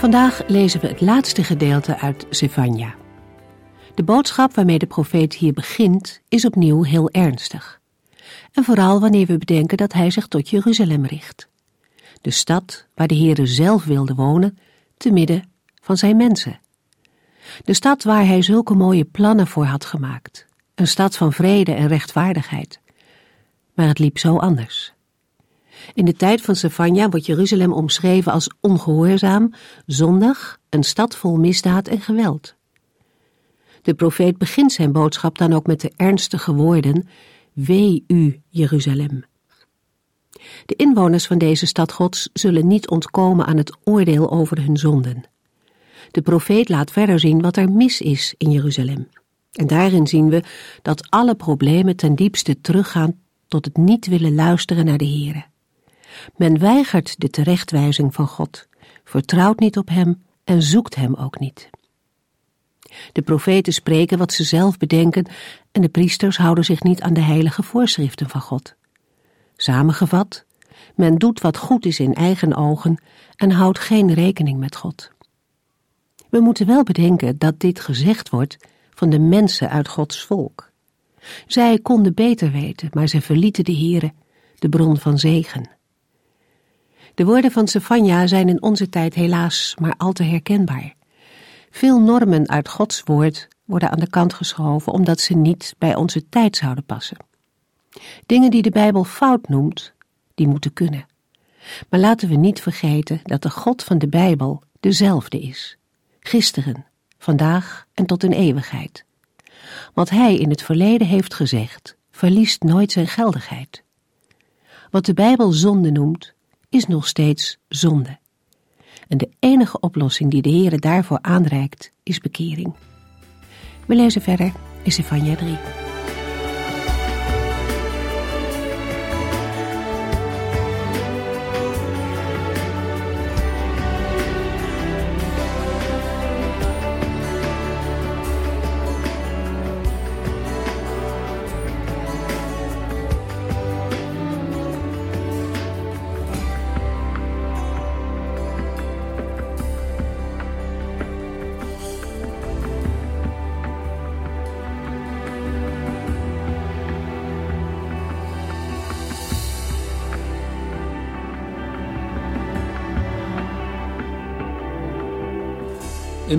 Vandaag lezen we het laatste gedeelte uit Zefania. De boodschap waarmee de profeet hier begint is opnieuw heel ernstig. En vooral wanneer we bedenken dat hij zich tot Jeruzalem richt. De stad waar de Heere zelf wilde wonen, te midden van zijn mensen. De stad waar hij zulke mooie plannen voor had gemaakt. Een stad van vrede en rechtvaardigheid. Maar het liep zo anders. In de tijd van Sefania wordt Jeruzalem omschreven als ongehoorzaam, zondig, een stad vol misdaad en geweld. De profeet begint zijn boodschap dan ook met de ernstige woorden: Wee u, Jeruzalem. De inwoners van deze stad Gods zullen niet ontkomen aan het oordeel over hun zonden. De profeet laat verder zien wat er mis is in Jeruzalem. En daarin zien we dat alle problemen ten diepste teruggaan tot het niet willen luisteren naar de Here. Men weigert de terechtwijzing van God, vertrouwt niet op Hem en zoekt Hem ook niet. De profeten spreken wat ze zelf bedenken en de priesters houden zich niet aan de heilige voorschriften van God. Samengevat, men doet wat goed is in eigen ogen en houdt geen rekening met God. We moeten wel bedenken dat dit gezegd wordt van de mensen uit Gods volk. Zij konden beter weten, maar ze verlieten de Here, de bron van zegen. De woorden van Sefania zijn in onze tijd helaas maar al te herkenbaar. Veel normen uit Gods woord worden aan de kant geschoven omdat ze niet bij onze tijd zouden passen. Dingen die de Bijbel fout noemt, die moeten kunnen. Maar laten we niet vergeten dat de God van de Bijbel dezelfde is. Gisteren, vandaag en tot in eeuwigheid. Wat hij in het verleden heeft gezegd, verliest nooit zijn geldigheid. Wat de Bijbel zonde noemt, is nog steeds zonde. En de enige oplossing die de Heere daarvoor aanreikt, is bekering. We lezen verder in Stefania 3.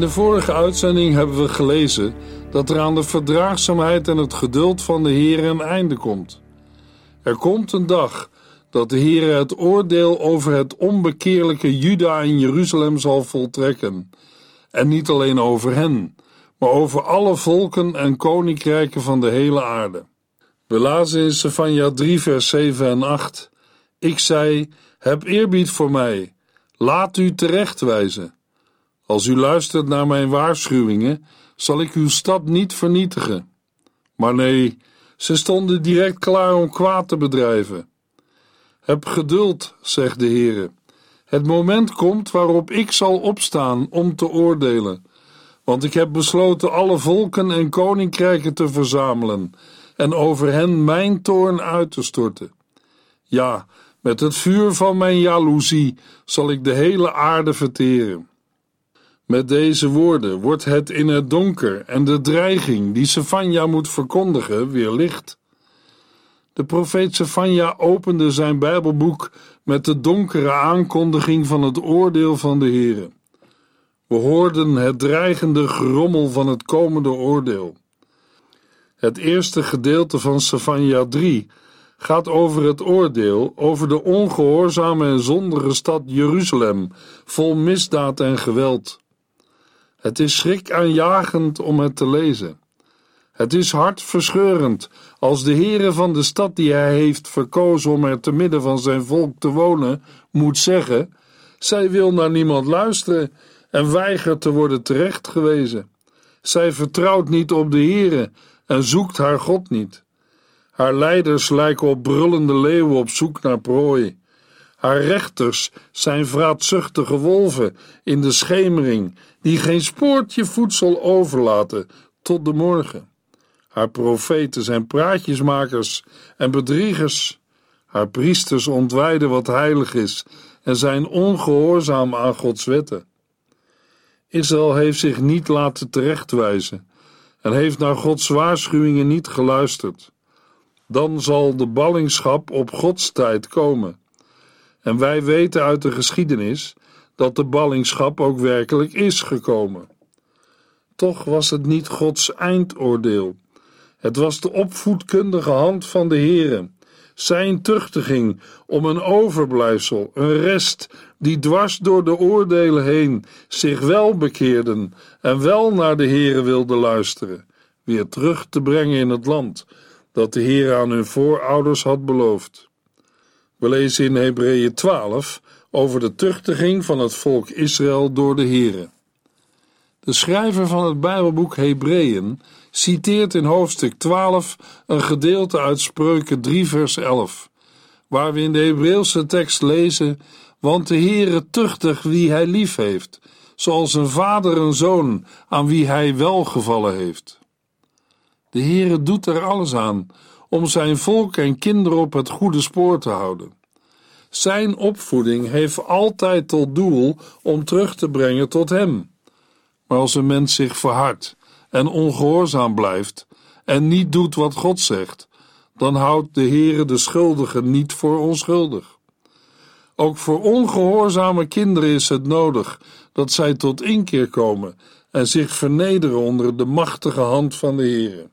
De vorige uitzending hebben we gelezen dat er aan de verdraagzaamheid en het geduld van de Heer een einde komt. Er komt een dag dat de Heer het oordeel over het onbekeerlijke Juda en Jeruzalem zal voltrekken. En niet alleen over hen, maar over alle volken en koninkrijken van de hele aarde. We lazen in Sefania 3 vers 7 en 8 Ik zei, heb eerbied voor mij, laat u terechtwijzen. Als u luistert naar mijn waarschuwingen, zal ik uw stad niet vernietigen. Maar nee, ze stonden direct klaar om kwaad te bedrijven. Heb geduld, zegt de Heere. Het moment komt waarop ik zal opstaan om te oordelen. Want ik heb besloten alle volken en koninkrijken te verzamelen en over hen mijn toorn uit te storten. Ja, met het vuur van mijn jaloezie zal ik de hele aarde verteren. Met deze woorden wordt het in het donker en de dreiging die Sefania moet verkondigen weer licht. De profeet Sefania opende zijn Bijbelboek met de donkere aankondiging van het oordeel van de Heere. We hoorden het dreigende gerommel van het komende oordeel. Het eerste gedeelte van Sefania 3 gaat over het oordeel over de ongehoorzame en zondige stad Jeruzalem, vol misdaad en geweld. Het is schrikaanjagend om het te lezen. Het is hartverscheurend als de Heere van de stad die hij heeft verkozen om er te midden van zijn volk te wonen, moet zeggen: Zij wil naar niemand luisteren en weigert te worden terechtgewezen. Zij vertrouwt niet op de Heere en zoekt haar God niet. Haar leiders lijken op brullende leeuwen op zoek naar prooi. Haar rechters zijn vraatzuchtige wolven in de schemering, die geen spoortje voedsel overlaten tot de morgen. Haar profeten zijn praatjesmakers en bedriegers. Haar priesters ontwijden wat heilig is en zijn ongehoorzaam aan Gods wetten. Israël heeft zich niet laten terechtwijzen en heeft naar Gods waarschuwingen niet geluisterd. Dan zal de ballingschap op Gods tijd komen. En wij weten uit de geschiedenis dat de ballingschap ook werkelijk is gekomen. Toch was het niet Gods eindoordeel. Het was de opvoedkundige hand van de Heere, zijn tuchtiging om een overblijfsel, een rest die dwars door de oordelen heen zich wel bekeerden en wel naar de Heere wilden luisteren, weer terug te brengen in het land dat de Heer aan hun voorouders had beloofd. We lezen in Hebreeën 12 over de tuchtiging van het volk Israël door de Heere. De schrijver van het Bijbelboek Hebreeën citeert in hoofdstuk 12 een gedeelte uit Spreuken 3 vers 11, waar we in de Hebreeuwse tekst lezen: Want de Heere tuchtig wie hij lief heeft, zoals een vader een zoon aan wie hij welgevallen heeft. De Heere doet er alles aan om zijn volk en kinderen op het goede spoor te houden. Zijn opvoeding heeft altijd tot doel om terug te brengen tot Hem. Maar als een mens zich verhardt en ongehoorzaam blijft en niet doet wat God zegt, dan houdt de Heere de schuldige niet voor onschuldig. Ook voor ongehoorzame kinderen is het nodig dat zij tot inkeer komen en zich vernederen onder de machtige hand van de Heere.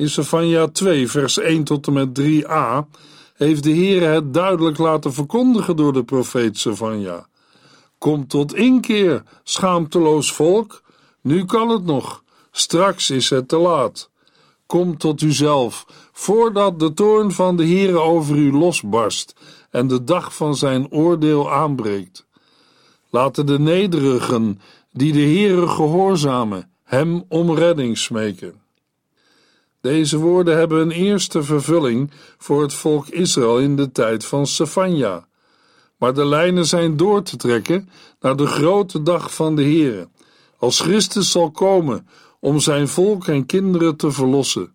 In Sefania 2, vers 1 tot en met 3a heeft de Heere het duidelijk laten verkondigen door de profeet Sefania. Kom tot inkeer, schaamteloos volk, nu kan het nog, straks is het te laat. Kom tot uzelf, voordat de toorn van de Heere over u losbarst en de dag van zijn oordeel aanbreekt. Laten de nederigen, die de Heere gehoorzamen, hem om redding smeken. Deze woorden hebben een eerste vervulling voor het volk Israël in de tijd van Sefania. Maar de lijnen zijn door te trekken naar de grote dag van de Heere, als Christus zal komen om zijn volk en kinderen te verlossen,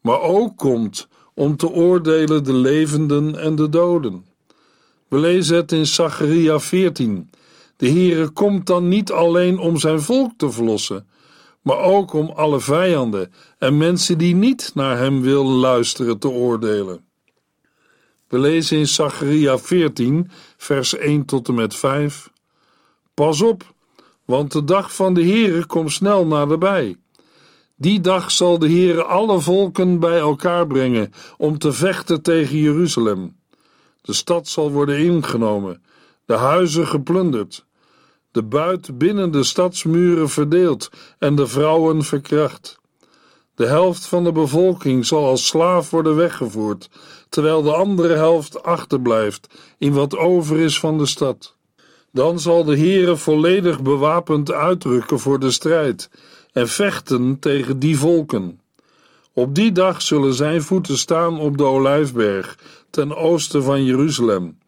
maar ook komt om te oordelen de levenden en de doden. We lezen het in Zacharia 14. De Heere komt dan niet alleen om zijn volk te verlossen, maar ook om alle vijanden en mensen die niet naar hem willen luisteren te oordelen. We lezen in Zacharia 14, vers 1 tot en met 5. Pas op, want de dag van de Heere komt snel naderbij. Die dag zal de Heere alle volken bij elkaar brengen om te vechten tegen Jeruzalem. De stad zal worden ingenomen, de huizen geplunderd de buit binnen de stadsmuren verdeeld en de vrouwen verkracht. De helft van de bevolking zal als slaaf worden weggevoerd, terwijl de andere helft achterblijft in wat over is van de stad. Dan zal de Heere volledig bewapend uitrukken voor de strijd en vechten tegen die volken. Op die dag zullen zijn voeten staan op de olijfberg ten oosten van Jeruzalem,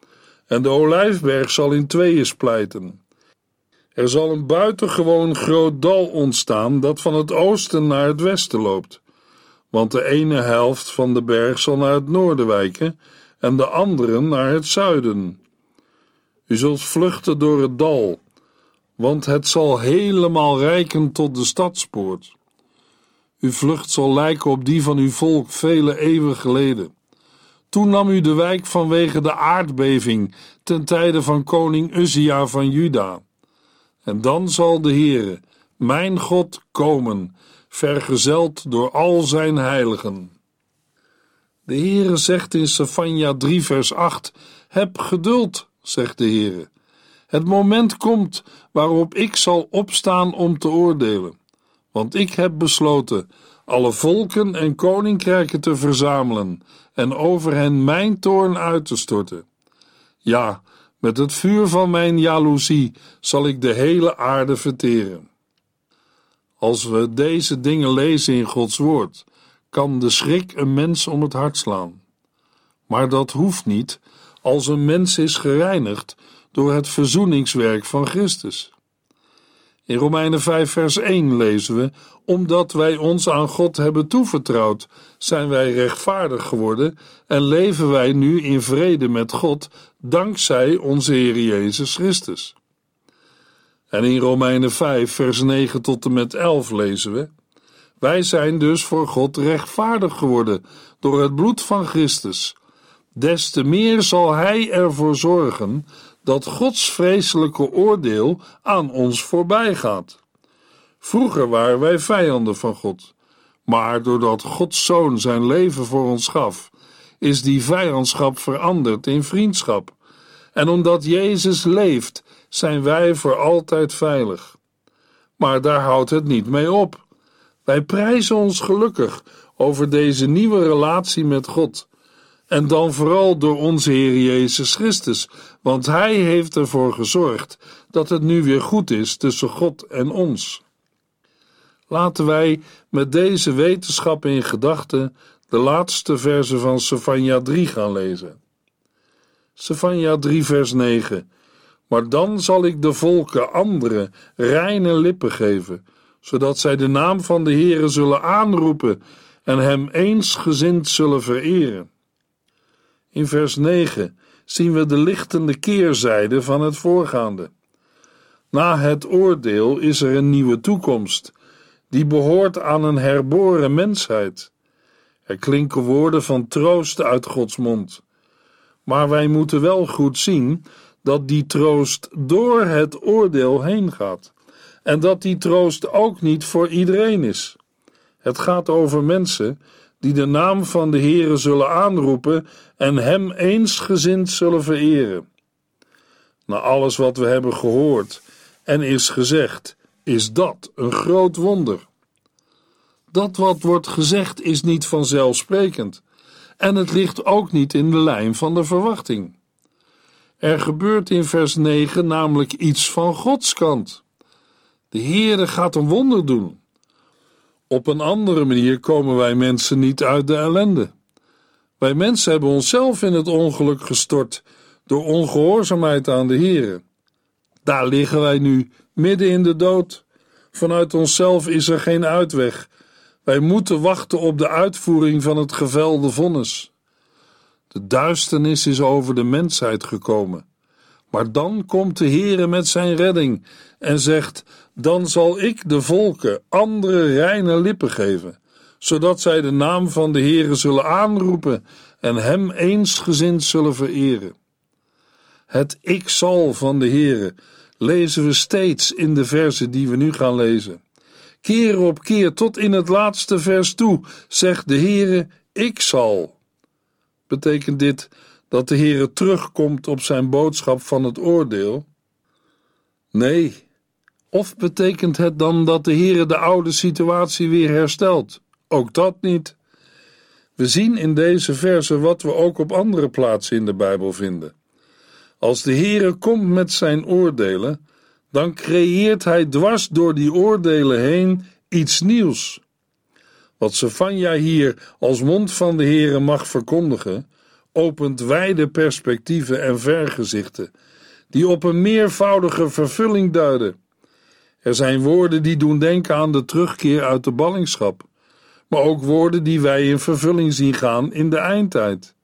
en de olijfberg zal in tweeën splijten. Er zal een buitengewoon groot dal ontstaan dat van het oosten naar het westen loopt. Want de ene helft van de berg zal naar het noorden wijken en de andere naar het zuiden. U zult vluchten door het dal, want het zal helemaal reiken tot de stadspoort. Uw vlucht zal lijken op die van uw volk vele eeuwen geleden. Toen nam u de wijk vanwege de aardbeving ten tijde van koning Uzia van Juda. En dan zal de Heere, mijn God, komen, vergezeld door al zijn heiligen. De Heere zegt in Sefania 3 vers 8, Heb geduld, zegt de Heere. Het moment komt waarop ik zal opstaan om te oordelen. Want ik heb besloten alle volken en koninkrijken te verzamelen en over hen mijn toorn uit te storten. Ja, Met het vuur van mijn jaloezie zal ik de hele aarde verteren. Als we deze dingen lezen in Gods woord, kan de schrik een mens om het hart slaan. Maar dat hoeft niet als een mens is gereinigd door het verzoeningswerk van Christus. In Romeinen 5, vers 1 lezen we: Omdat wij ons aan God hebben toevertrouwd, zijn wij rechtvaardig geworden en leven wij nu in vrede met God, dankzij onze Heer Jezus Christus. En in Romeinen 5, vers 9 tot en met 11 lezen we: Wij zijn dus voor God rechtvaardig geworden door het bloed van Christus. Des te meer zal Hij ervoor zorgen dat Gods vreselijke oordeel aan ons voorbij gaat. Vroeger waren wij vijanden van God, maar doordat Gods Zoon zijn leven voor ons gaf, is die vijandschap veranderd in vriendschap. En omdat Jezus leeft, zijn wij voor altijd veilig. Maar daar houdt het niet mee op. Wij prijzen ons gelukkig over deze nieuwe relatie met God en dan vooral door onze Heer Jezus Christus, want Hij heeft ervoor gezorgd dat het nu weer goed is tussen God en ons. Laten wij met deze wetenschap in gedachten de laatste verse van Sefania 3 gaan lezen. Sefania 3 vers 9 Maar dan zal ik de volken andere, reine lippen geven, zodat zij de naam van de Heere zullen aanroepen en hem eensgezind zullen vereren. In vers 9 zien we de lichtende keerzijde van het voorgaande. Na het oordeel is er een nieuwe toekomst, die behoort aan een herboren mensheid. Er klinken woorden van troost uit Gods mond. Maar wij moeten wel goed zien dat die troost door het oordeel heen gaat. En dat die troost ook niet voor iedereen is. Het gaat over mensen die de naam van de Heere zullen aanroepen en hem eensgezind zullen vereren. Na alles wat we hebben gehoord en is gezegd, is dat een groot wonder. Dat wat wordt gezegd is niet vanzelfsprekend en het ligt ook niet in de lijn van de verwachting. Er gebeurt in vers 9 namelijk iets van Gods kant. De Heere gaat een wonder doen. Op een andere manier komen wij mensen niet uit de ellende. Wij mensen hebben onszelf in het ongeluk gestort door ongehoorzaamheid aan de Heere. Daar liggen wij nu, midden in de dood. Vanuit onszelf is er geen uitweg. Wij moeten wachten op de uitvoering van het gevelde vonnis. De duisternis is over de mensheid gekomen. Maar dan komt de Heere met zijn redding en zegt: Dan zal ik de volken andere reine lippen geven, zodat zij de naam van de Heere zullen aanroepen en hem eensgezind zullen vereren. Het ik zal van de Heere lezen we steeds in de versen die we nu gaan lezen. Keer op keer tot in het laatste vers toe zegt de Heere: Ik zal. Betekent dit dat de Heere terugkomt op zijn boodschap van het oordeel? Nee. Of betekent het dan dat de Heere de oude situatie weer herstelt? Ook dat niet. We zien in deze verse wat we ook op andere plaatsen in de Bijbel vinden. Als de Heere komt met zijn oordelen, dan creëert hij dwars door die oordelen heen iets nieuws. Wat Sefania hier als mond van de Heere mag verkondigen, opent wijde perspectieven en vergezichten, die op een meervoudige vervulling duiden. Er zijn woorden die doen denken aan de terugkeer uit de ballingschap, maar ook woorden die wij in vervulling zien gaan in de eindtijd.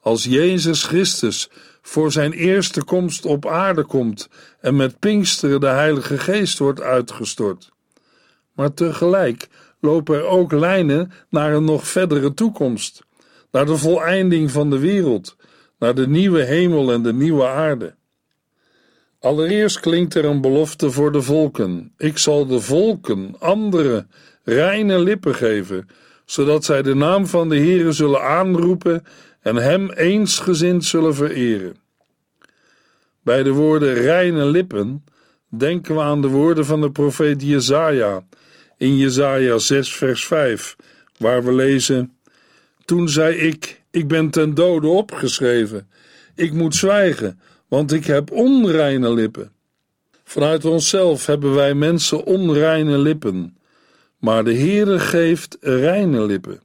Als Jezus Christus voor zijn eerste komst op aarde komt en met Pinksteren de Heilige Geest wordt uitgestort. Maar tegelijk lopen er ook lijnen naar een nog verdere toekomst naar de voleinding van de wereld, naar de nieuwe hemel en de nieuwe aarde. Allereerst klinkt er een belofte voor de volken. Ik zal de volken andere, reine lippen geven, zodat zij de naam van de Heere zullen aanroepen en hem eensgezind zullen vereren. Bij de woorden reine lippen denken we aan de woorden van de profeet Jezaja in Jezaja 6 vers 5, waar we lezen toen zei ik: Ik ben ten dode opgeschreven. Ik moet zwijgen, want ik heb onreine lippen. Vanuit onszelf hebben wij mensen onreine lippen, maar de Heere geeft reine lippen.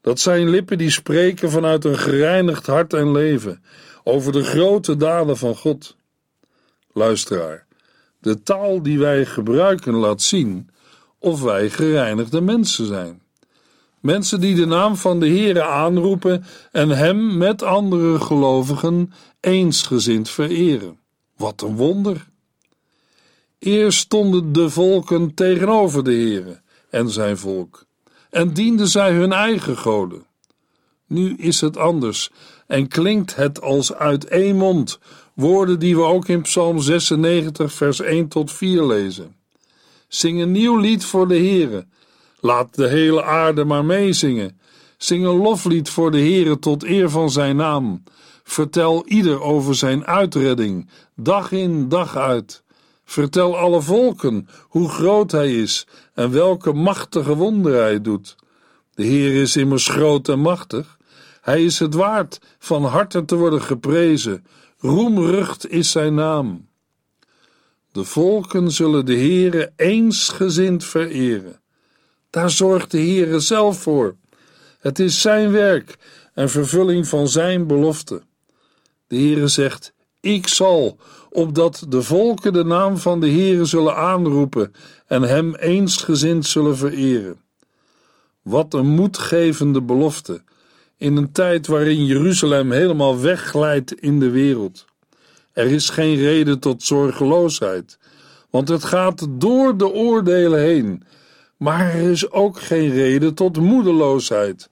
Dat zijn lippen die spreken vanuit een gereinigd hart en leven over de grote daden van God. Luisteraar, de taal die wij gebruiken laat zien of wij gereinigde mensen zijn. Mensen die de naam van de Heere aanroepen en Hem met andere gelovigen eensgezind vereren. Wat een wonder! Eerst stonden de volken tegenover de Heere en zijn volk, en dienden zij hun eigen goden. Nu is het anders en klinkt het als uit één mond, woorden die we ook in Psalm 96, vers 1 tot 4 lezen. Zing een nieuw lied voor de Heere. Laat de hele aarde maar meezingen. Zing een loflied voor de Heere tot eer van zijn naam. Vertel ieder over zijn uitredding, dag in, dag uit. Vertel alle volken hoe groot hij is en welke machtige wonderen hij doet. De Heer is immers groot en machtig. Hij is het waard van harte te worden geprezen. Roemrucht is zijn naam. De volken zullen de Heere eensgezind vereren. Daar zorgt de Heere zelf voor. Het is zijn werk en vervulling van zijn belofte. De Heere zegt: Ik zal, opdat de volken de naam van de Heere zullen aanroepen en hem eensgezind zullen vereren. Wat een moedgevende belofte in een tijd waarin Jeruzalem helemaal wegglijdt in de wereld. Er is geen reden tot zorgeloosheid, want het gaat door de oordelen heen. Maar er is ook geen reden tot moedeloosheid,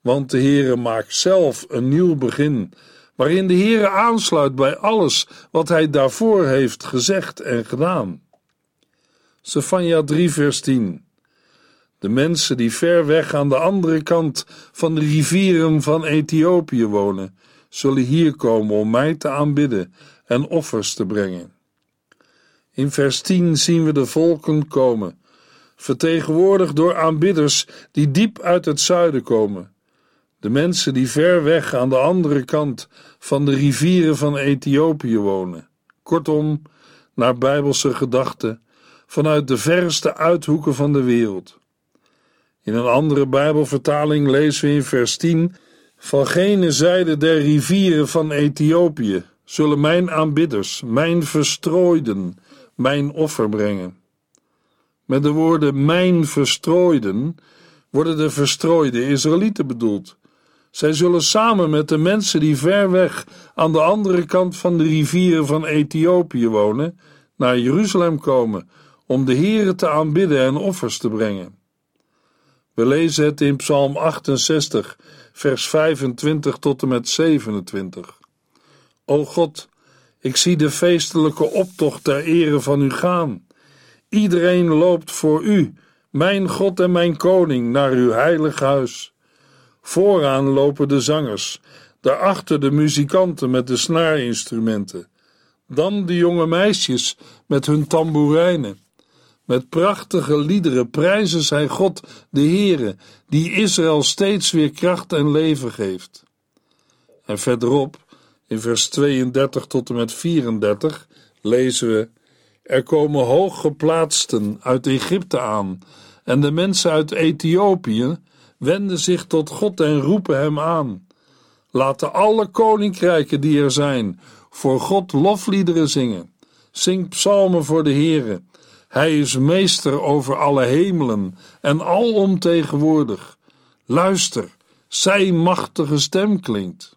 want de Heere maakt zelf een nieuw begin, waarin de Heere aansluit bij alles wat hij daarvoor heeft gezegd en gedaan. Sefania 3 vers 10 De mensen die ver weg aan de andere kant van de rivieren van Ethiopië wonen, zullen hier komen om mij te aanbidden en offers te brengen. In vers 10 zien we de volken komen, vertegenwoordigd door aanbidders die diep uit het zuiden komen. De mensen die ver weg aan de andere kant van de rivieren van Ethiopië wonen. Kortom, naar bijbelse gedachten, vanuit de verste uithoeken van de wereld. In een andere Bijbelvertaling lezen we in vers 10: Van gene zijde der rivieren van Ethiopië zullen mijn aanbidders, mijn verstrooiden, mijn offer brengen. Met de woorden mijn verstrooiden worden de verstrooide Israëlieten bedoeld. Zij zullen samen met de mensen die ver weg aan de andere kant van de rivieren van Ethiopië wonen, naar Jeruzalem komen om de Heere te aanbidden en offers te brengen. We lezen het in Psalm 68, vers 25 tot en met 27. O God, ik zie de feestelijke optocht ter ere van u gaan. Iedereen loopt voor u, mijn God en mijn koning, naar uw heilig huis. Vooraan lopen de zangers, daarachter de muzikanten met de snaarinstrumenten. Dan de jonge meisjes met hun tamboerijnen. Met prachtige liederen prijzen zij God, de Heere, die Israël steeds weer kracht en leven geeft. En verderop in vers 32 tot en met 34 lezen we: Er komen hooggeplaatsten uit Egypte aan, en de mensen uit Ethiopië wenden zich tot God en roepen hem aan. Laten alle koninkrijken die er zijn voor God lofliederen zingen. Zing psalmen voor de Heere. Hij is meester over alle hemelen en alom tegenwoordig. Luister, zijn machtige stem klinkt.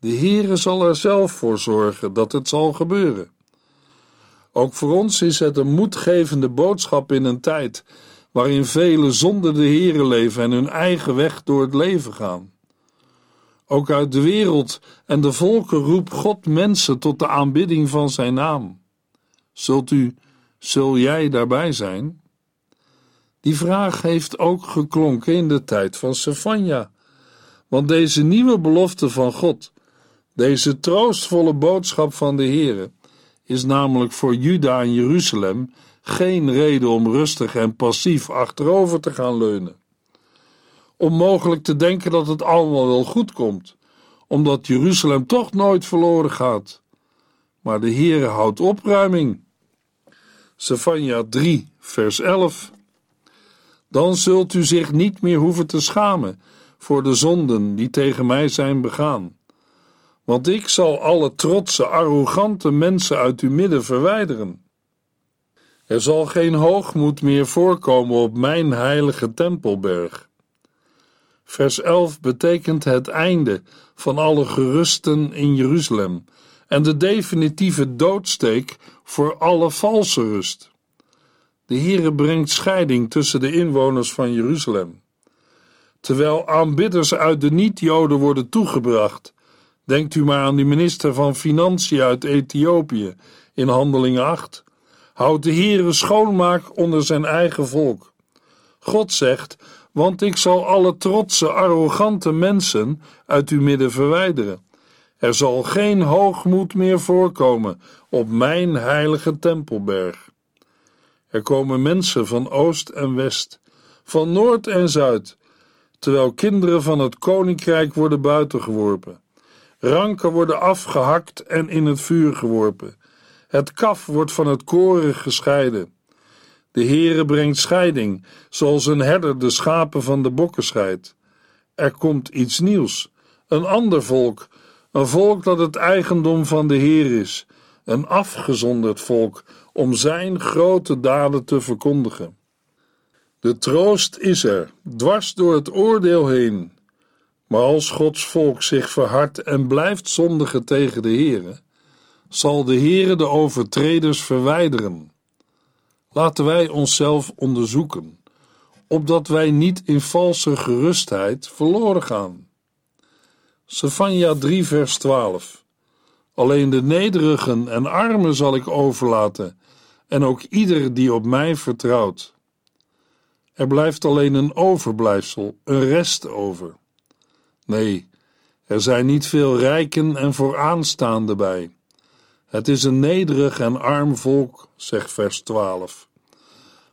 De Heere zal er zelf voor zorgen dat het zal gebeuren. Ook voor ons is het een moedgevende boodschap in een tijd waarin velen zonder de Heere leven en hun eigen weg door het leven gaan. Ook uit de wereld en de volken roept God mensen tot de aanbidding van zijn naam. Zult u, zul jij daarbij zijn? Die vraag heeft ook geklonken in de tijd van Sefania, want deze nieuwe belofte van God deze troostvolle boodschap van de Heere is namelijk voor Juda en Jeruzalem geen reden om rustig en passief achterover te gaan leunen. Om mogelijk te denken dat het allemaal wel goed komt, omdat Jeruzalem toch nooit verloren gaat. maar de Heere houdt opruiming. Sefania 3, vers 11. Dan zult u zich niet meer hoeven te schamen voor de zonden die tegen mij zijn begaan. Want ik zal alle trotse, arrogante mensen uit uw midden verwijderen. Er zal geen hoogmoed meer voorkomen op mijn heilige tempelberg. Vers 11 betekent het einde van alle gerusten in Jeruzalem en de definitieve doodsteek voor alle valse rust. De Heere brengt scheiding tussen de inwoners van Jeruzalem. Terwijl aanbidders uit de niet-Joden worden toegebracht, denkt u maar aan die minister van Financiën uit Ethiopië in Handelingen 8, houdt de Heere schoonmaak onder zijn eigen volk. God zegt, want ik zal alle trotse, arrogante mensen uit uw midden verwijderen. Er zal geen hoogmoed meer voorkomen op mijn heilige tempelberg. Er komen mensen van oost en west, van noord en zuid, terwijl kinderen van het koninkrijk worden buitengeworpen. Ranken worden afgehakt en in het vuur geworpen. Het kaf wordt van het koren gescheiden. De Heere brengt scheiding, zoals een herder de schapen van de bokken scheidt. Er komt iets nieuws, een ander volk, een volk dat het eigendom van de Heer is, een afgezonderd volk om zijn grote daden te verkondigen. De troost is er, dwars door het oordeel heen. Maar als Gods volk zich verhardt en blijft zondigen tegen de Heere, zal de Heere de overtreders verwijderen. Laten wij onszelf onderzoeken, opdat wij niet in valse gerustheid verloren gaan. Sefania 3 vers 12 Alleen de nederigen en armen zal ik overlaten, en ook ieder die op mij vertrouwt. Er blijft alleen een overblijfsel, een rest over. Nee, er zijn niet veel rijken en vooraanstaanden bij. Het is een nederig en arm volk, zegt vers 12.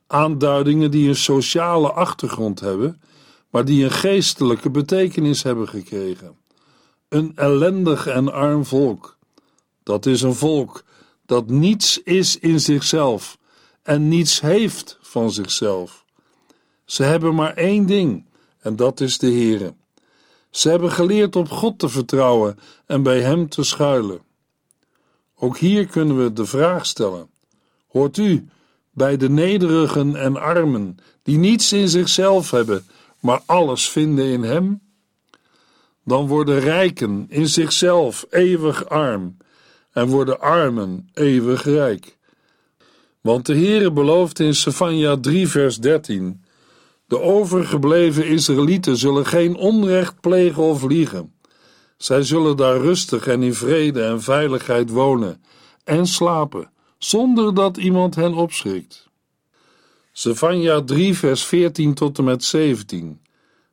Aanduidingen die een sociale achtergrond hebben, maar die een geestelijke betekenis hebben gekregen. Een ellendig en arm volk. Dat is een volk dat niets is in zichzelf en niets heeft van zichzelf. Ze hebben maar één ding, en dat is de Heere. Ze hebben geleerd op God te vertrouwen en bij Hem te schuilen. Ook hier kunnen we de vraag stellen: Hoort u bij de nederigen en armen, die niets in zichzelf hebben, maar alles vinden in Hem? Dan worden rijken in zichzelf eeuwig arm en worden armen eeuwig rijk. Want de Heere belooft in Sefania 3 vers 13 de overgebleven Israëlieten zullen geen onrecht plegen of liegen. Zij zullen daar rustig en in vrede en veiligheid wonen en slapen, zonder dat iemand hen opschrikt. Zefania 3, vers 14 tot en met 17.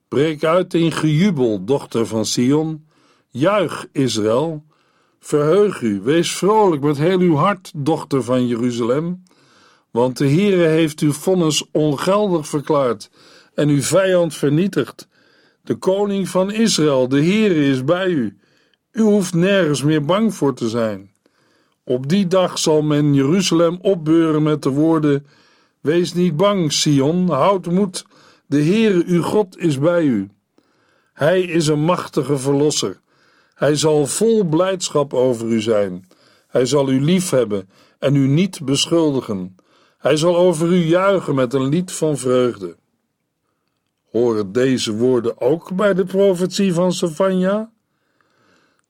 Breek uit in gejubel, dochter van Sion. Juich, Israël. Verheug u, wees vrolijk met heel uw hart, dochter van Jeruzalem. Want de Heere heeft uw vonnis ongeldig verklaard en uw vijand vernietigd. De koning van Israël, de Heere, is bij u. U hoeft nergens meer bang voor te zijn. Op die dag zal men Jeruzalem opbeuren met de woorden: Wees niet bang, Sion, houd moed. De Heere, uw God, is bij u. Hij is een machtige verlosser. Hij zal vol blijdschap over u zijn. Hij zal u liefhebben en u niet beschuldigen. Hij zal over u juichen met een lied van vreugde. Horen deze woorden ook bij de profetie van Sefania?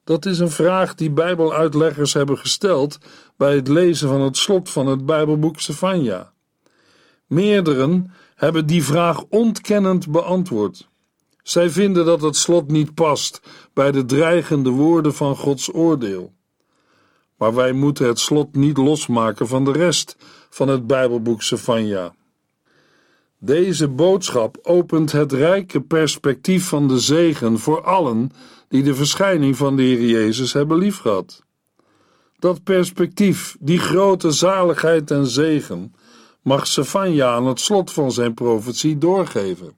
Dat is een vraag die Bijbeluitleggers hebben gesteld bij het lezen van het slot van het Bijbelboek Sefania. Meerderen hebben die vraag ontkennend beantwoord. Zij vinden dat het slot niet past bij de dreigende woorden van Gods oordeel. Maar wij moeten het slot niet losmaken van de rest van het Bijbelboek Sefania. Deze boodschap opent het rijke perspectief van de zegen voor allen die de verschijning van de Heer Jezus hebben liefgehad. Dat perspectief, die grote zaligheid en zegen, mag Sefania aan het slot van zijn profetie doorgeven.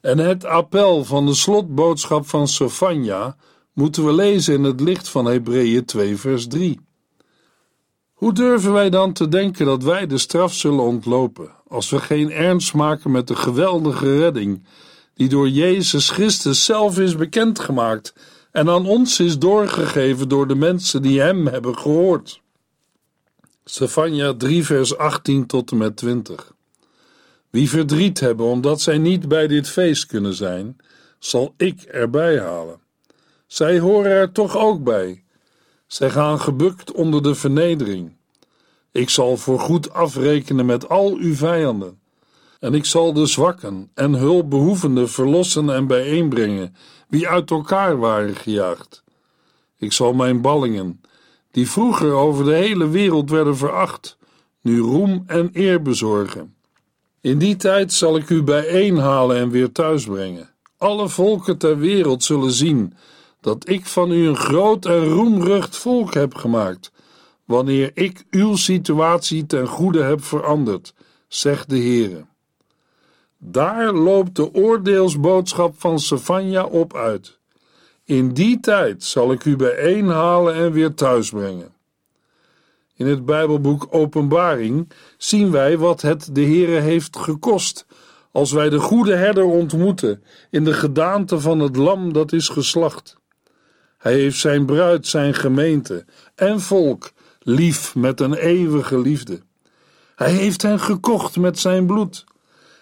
En het appel van de slotboodschap van Sefania moeten we lezen in het licht van Hebreeën 2 vers 3. Hoe durven wij dan te denken dat wij de straf zullen ontlopen, als we geen ernst maken met de geweldige redding die door Jezus Christus zelf is bekendgemaakt en aan ons is doorgegeven door de mensen die Hem hebben gehoord? Stefania 3, vers 18 tot en met 20. Wie verdriet hebben omdat zij niet bij dit feest kunnen zijn, zal ik erbij halen. Zij horen er toch ook bij. Zij gaan gebukt onder de vernedering. Ik zal voorgoed afrekenen met al uw vijanden. En ik zal de zwakken en hulpbehoevenden verlossen en bijeenbrengen, wie uit elkaar waren gejaagd. Ik zal mijn ballingen, die vroeger over de hele wereld werden veracht, nu roem en eer bezorgen. In die tijd zal ik u bijeenhalen en weer thuisbrengen. Alle volken ter wereld zullen zien dat ik van u een groot en roemrucht volk heb gemaakt, wanneer ik uw situatie ten goede heb veranderd, zegt de Heere. Daar loopt de oordeelsboodschap van Savanja op uit. In die tijd zal ik u bijeenhalen en weer thuisbrengen. In het Bijbelboek Openbaring zien wij wat het de Heere heeft gekost als wij de goede herder ontmoeten in de gedaante van het lam dat is geslacht. Hij heeft zijn bruid, zijn gemeente en volk lief met een eeuwige liefde. Hij heeft hen gekocht met zijn bloed.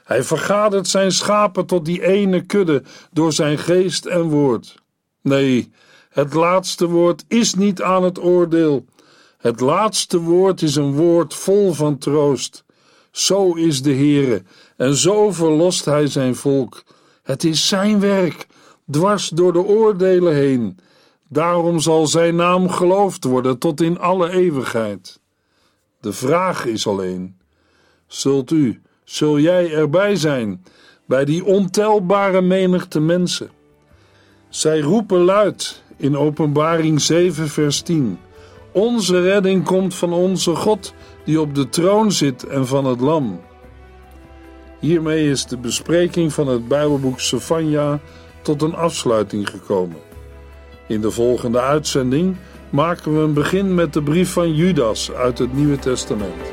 Hij vergadert zijn schapen tot die ene kudde door zijn geest en woord. Nee, het laatste woord is niet aan het oordeel. Het laatste woord is een woord vol van troost. Zo is de Heere en zo verlost hij zijn volk. Het is zijn werk, dwars door de oordelen heen. Daarom zal zijn naam geloofd worden tot in alle eeuwigheid. De vraag is alleen: zult u, zul jij erbij zijn bij die ontelbare menigte mensen? Zij roepen luid in Openbaring 7, vers 10: Onze redding komt van onze God die op de troon zit en van het Lam. Hiermee is de bespreking van het Bijbelboek Sefania tot een afsluiting gekomen. In de volgende uitzending maken we een begin met de brief van Judas uit het Nieuwe Testament.